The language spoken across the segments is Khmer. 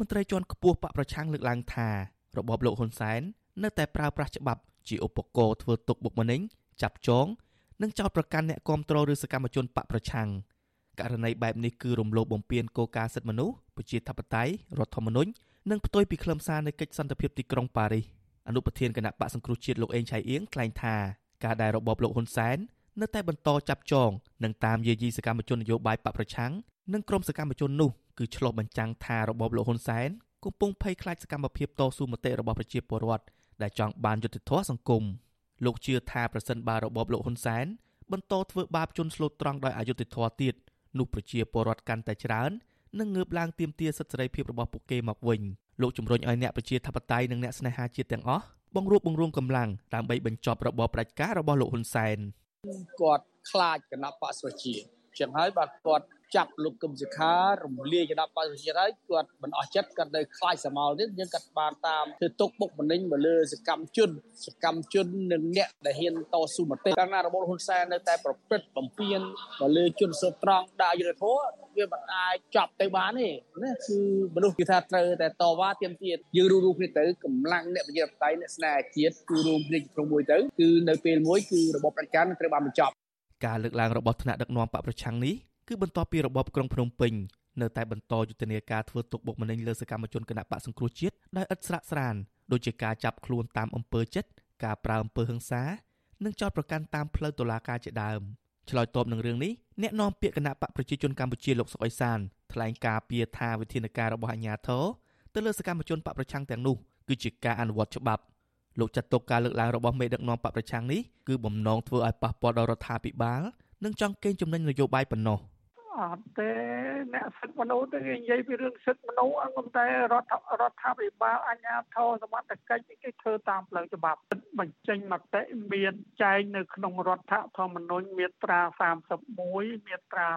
មន្ត្រីជាន់ខ្ពស់បកប្រឆាំងលើកឡើងថារបបលោកហ៊ុនសែននៅតែប្រើប្រាស់ច្បាប់ជាឧបករណ៍ធ្វើទុកបុកម្នេញចាប់ចង និងចោទប្រកាន់អ្នកគាំទ្រឬសកម្មជនបកប្រឆាំងករណីបែបនេះគឺរំលោភបំពានគោលការណ៍សិទ្ធិមនុស្សប្រជាធិបតេយ្យរដ្ឋធម្មនុញ្ញនិងផ្ទុយពីខ្លឹមសារនៃកិច្ចសន្តិភាពទីក្រុងប៉ារីសអនុប្រធានគណៈបកសង្គ្រោះជាតិលោកអេងឆៃអៀងថ្លែងថាការដែលរបបលោកហ៊ុនសែននៅតែបន្តចាប់ចងនិងតាមយាយីសកម្មជននយោបាយបកប្រឆាំងនិងក្រុមសកម្មជននោះ គឺឆ្លុះបញ្ចាំងថារបបលោកហ៊ុនសែនកំពុងភ័យខ្លាចសកម្មភាពតស៊ូមតិរបស់ប្រជាពលរដ្ឋដែលចង់បានយុត្តិធម៌សង្គមលោកជឿថាប្រសិនបើរបបលោកហ៊ុនសែនបន្តធ្វើបាបជនស្លូតត្រង់ដោយអយុត្តិធម៌ទៀតនោះប្រជាពលរដ្ឋកាន់តែច្រើននឹងងើបឡើងទាមទារសិទ្ធិសេរីភាពរបស់ពួកគេមកវិញលោកជំរុញឲ្យអ្នកប្រជាធិបតេយ្យនិងអ្នកស្នេហាជាតិទាំងអស់បង្រួបបង្រួមកម្លាំងដើម្បីបញ្ចប់របបផ្ដាច់ការរបស់លោកហ៊ុនសែនគាត់ខ្លាចគណៈបកសុជាចឹងហើយបាទគាត់ ចាប់លោកកឹមសុខារំលាយគណៈបព្វជិតហើយគាត់មិនអស់ចិត្តគាត់នៅខ្លាចសមោលទៀតយើងគាត់បានតាមធ្វើទុកបុកម្នេញមកលើសកម្មជនសកម្មជននិងអ្នកដែលហ៊ានតស៊ូមតិកាលណារបបហ៊ុនសែននៅតែប្រព្រឹត្តបំពានមកលើជនស្រុកត្រង់ដាក់យុទ្ធធរវាមិនអាចចប់ទៅបានទេណាគឺមនុស្សគឺថាត្រូវតែតវ៉ាទៀមទៀតយើងរួមរួមគ្នាទៅកម្លាំងអ្នកប្រជាធិបតេយ្យអ្នកស្នេហាជាតិគឺរួមគ្នាក្នុងមួយទៅគឺនៅពេលមួយគឺរបបប្រជាជនត្រូវបានបញ្ចប់ការលើកឡើងរបស់ថ្នាក់ដឹកនាំបកប្រឆាំងនេះ គឺបន្ទាប់ពីរបបក្រុងភ្នំពេញនៅតែបន្តយុទ្ធនាការធ្វើទុកបុកម្នេញលើសកម្មជនគណបកសង្គ្រោះជាតិដោយឥតស្រាកស្រានដូចជាការចាប់ខ្លួនតាមអំពើចិត្តការប្រើអំពើហិង្សានិងចោទប្រកាន់តាមផ្លូវតុលាការជាដើមឆ្លើយតបនឹងរឿងនេះអ្នកនាំពាក្យគណៈបកប្រជាជនកម្ពុជាលោកសុកអេសានថ្លែងការពីថាវិធានការរបស់អាជ្ញាធរទៅលើសកម្មជនបកប្រឆាំងទាំងនោះគឺជាការអនុវត្តច្បាប់លោកចាត់ទុកការលើកឡើងរបស់មេដឹកនាំបកប្រឆាំងនេះគឺបំណងធ្វើឲ្យប៉ះពាល់ដល់រដ្ឋាភិបាលនិងចង់កេងចំណេញនយោបាយប៉ុណ្ណោះ អត់ទេអ្នកសិទ្ធិមនុស្សទៅគេនិយាយពីរឿងសិទ្ធិមនុស្សអង្គតែរដ្ឋរដ្ឋាភិបាលអាជ្ញាធរសមត្ថកិច្ចគេធ្វើតាមផ្លូវច្បាប់បញ្ចេញមតិមានចែងនៅក្នុងរដ្ឋធម្មនុញ្ញមាត្រា31មាត្រា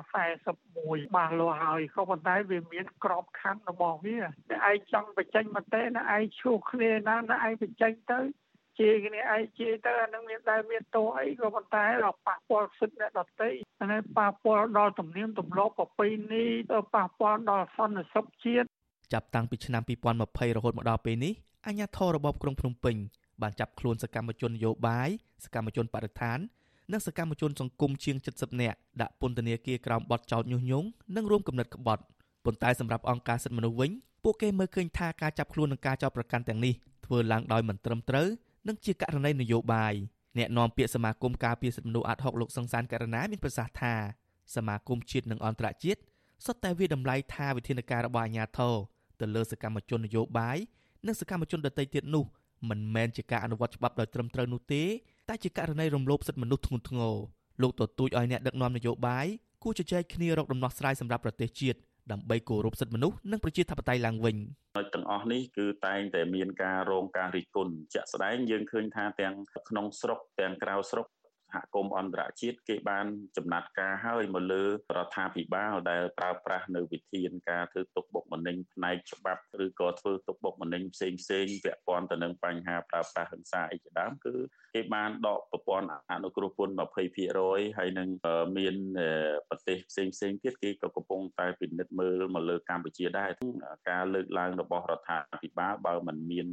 41បានលោះហើយក៏ប៉ុន្តែវាមានក្របខ័ណ្ឌរបស់វាតែឯងចង់បញ្ចេញមតិណាឯងឈូសគ្នាណាណាឯងបញ្ចេញទៅ ជាគ្នាឯងជាទៅអានឹងមានដែលមានទោសអីក៏ប៉ុន្តែដល់ប៉ះពាល់សិទ្ធិអ្នកដទៃហើយប៉ះពាល់ដល់ទំនៀមទម្លាប់ប្រពៃណីទៅប៉ះពាល់ដល់សន្តិសុខជាតិចាប់តាំងពីឆ្នាំ2020រហូតមកដល់ពេលនេះអាជ្ញាធររបបក្រុងភ្នំពេញបានចាប់ខ្លួនសកម្មជននយោបាយសកម្មជនបរិស្ថាននិងសកម្មជនសង្គមជាង70នាក់ដាក់ពន្ធនាគារក្រោមបទចោទញុះញង់និងរួមគំនិតក្បត់ប៉ុន្តែសម្រាប់អង្គការសិទ្ធិមនុស្សវិញពួកគេមើលឃើញថាការចាប់ខ្លួននិងការចោទប្រកាន់ទាំងនេះធ្វើឡើងដោយមិនត្រឹមត្រូវ និងជាករណីនយោបាយអ្នកនាំពាក្យសមាគមការពារសិទ្ធិមនុស្សអាត់ហុកលោកសង្សានករណាមានប្រសាសន៍ថាសមាគមជាតិនិងអន្តរជាតិសុទ្ធតែវាតម្លៃថាវិធានការរបស់អាជ្ញាធរទៅលើសកម្មជននយោបាយនិងសកម្មជនដទៃទៀតនោះមិនមែនជាការអនុវត្តច្បាប់ដោយត្រឹមត្រូវនោះទេតែជាករណីរំលោភសិទ្ធិមនុស្សធ្ងន់ធ្ងរលោកទទូចឲ្យអ្នកដឹកនាំនយោបាយគួរជជែកគ្នារកដំណោះស្រាយសម្រាប់ប្រទេសជាតិ ដើម្បីគោរពសិទ្ធិមនុស្សនិងប្រជាធិបតេយ្យឡើងវិញទាំងអស់នេះគឺតែងតែមានការរងការរិះគន់ជាក់ស្ដែងយើងឃើញថាទាំងក្នុងស្រុកទាំងក្រៅស្រុក សហគមន៍អន្តរជាតិគេបានចំណាត់ការហើយមកលើរដ្ឋាភិបាលដែលប្រើប្រាស់នៅវិធានការធ្វើទុកបុកម្នេញផ្នែកច្បាប់ឬក៏ធ្វើទុកបុកម្នេញផ្សេងផ្សេងពាក់ព័ន្ធទៅនឹងបញ្ហាប្រើប្រាស់ហិង្សាអីជាដើមគឺគេបានដកប្រព័ន្ធអនុគ្រោះពន្ធ20%ហើយនឹងមានប្រទេសផ្សេងផ្សេងទៀតគេក៏កំពុងតែពិនិត្យមើលមកលើកម្ពុជាដែរការលើកឡើងរបស់រដ្ឋាភិបាលបើមិនមាន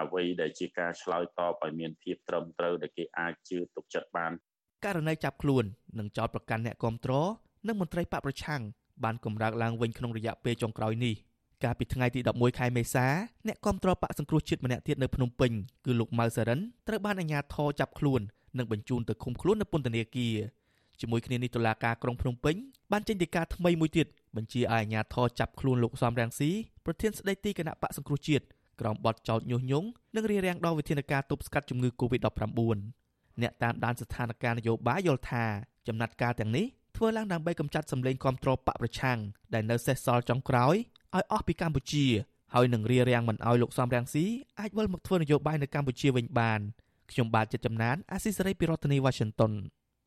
អ្វីដែលជាការឆ្លើយតបឲ្យមានភាពត្រឹមត្រូវដែលគេអាចជឿទុកចិត្តបានករណីចាប់ខ្លួននិងចោតប្រកាន់អ្នកគ្រប់គ្រងនិងមន្ត្រីបកប្រឆាំងបានកម្រើកឡើងវិញក្នុងរយៈពេលចុងក្រោយនេះកាលពីថ្ងៃទី11ខែមេសាអ្នកគ្រប់គ្រងបកសង្គ្រោះជាតិម្នាក់ទៀតនៅភ្នំពេញគឺលោកម៉ៅសារិនត្រូវបានអាជ្ញាធរចាប់ខ្លួននិងបញ្ជូនទៅឃុំខ្លួននៅពន្ធនាគារជាមួយគ្នានេះតុលាការក្រុងភ្នំពេញបានចេញដីកាថ្មីមួយទៀតបញ្ជាឲ្យអាជ្ញាធរចាប់ខ្លួនលោកសំរាំងស៊ីប្រធានស្ដីទីគណៈបកសង្គ្រោះជាតិ ក្រោមបទចោទញុះញង់និងរារាំងដល់វិធានការទប់ស្កាត់ជំងឺ Covid-19 អ្នកតាមដានស្ថានភាពនយោបាយយល់ថាចំណាត់ការទាំងនេះធ្វើឡើងដើម្បីកម្ចាត់សម្លេងគ្រប់គ្រងបកប្រឆាំងដែលនៅសេសសល់ចុងក្រោយឲ្យអស់ពីកម្ពុជាហើយនឹងរារាំងមិនឲ្យលោកសំរងស៊ីអាចវិលមកធ្វើនយោបាយនៅកម្ពុជាវិញបានខ្ញុំបាទចិត្តចំណានអាស៊ីសេរីពីរដ្ឋធានី Washington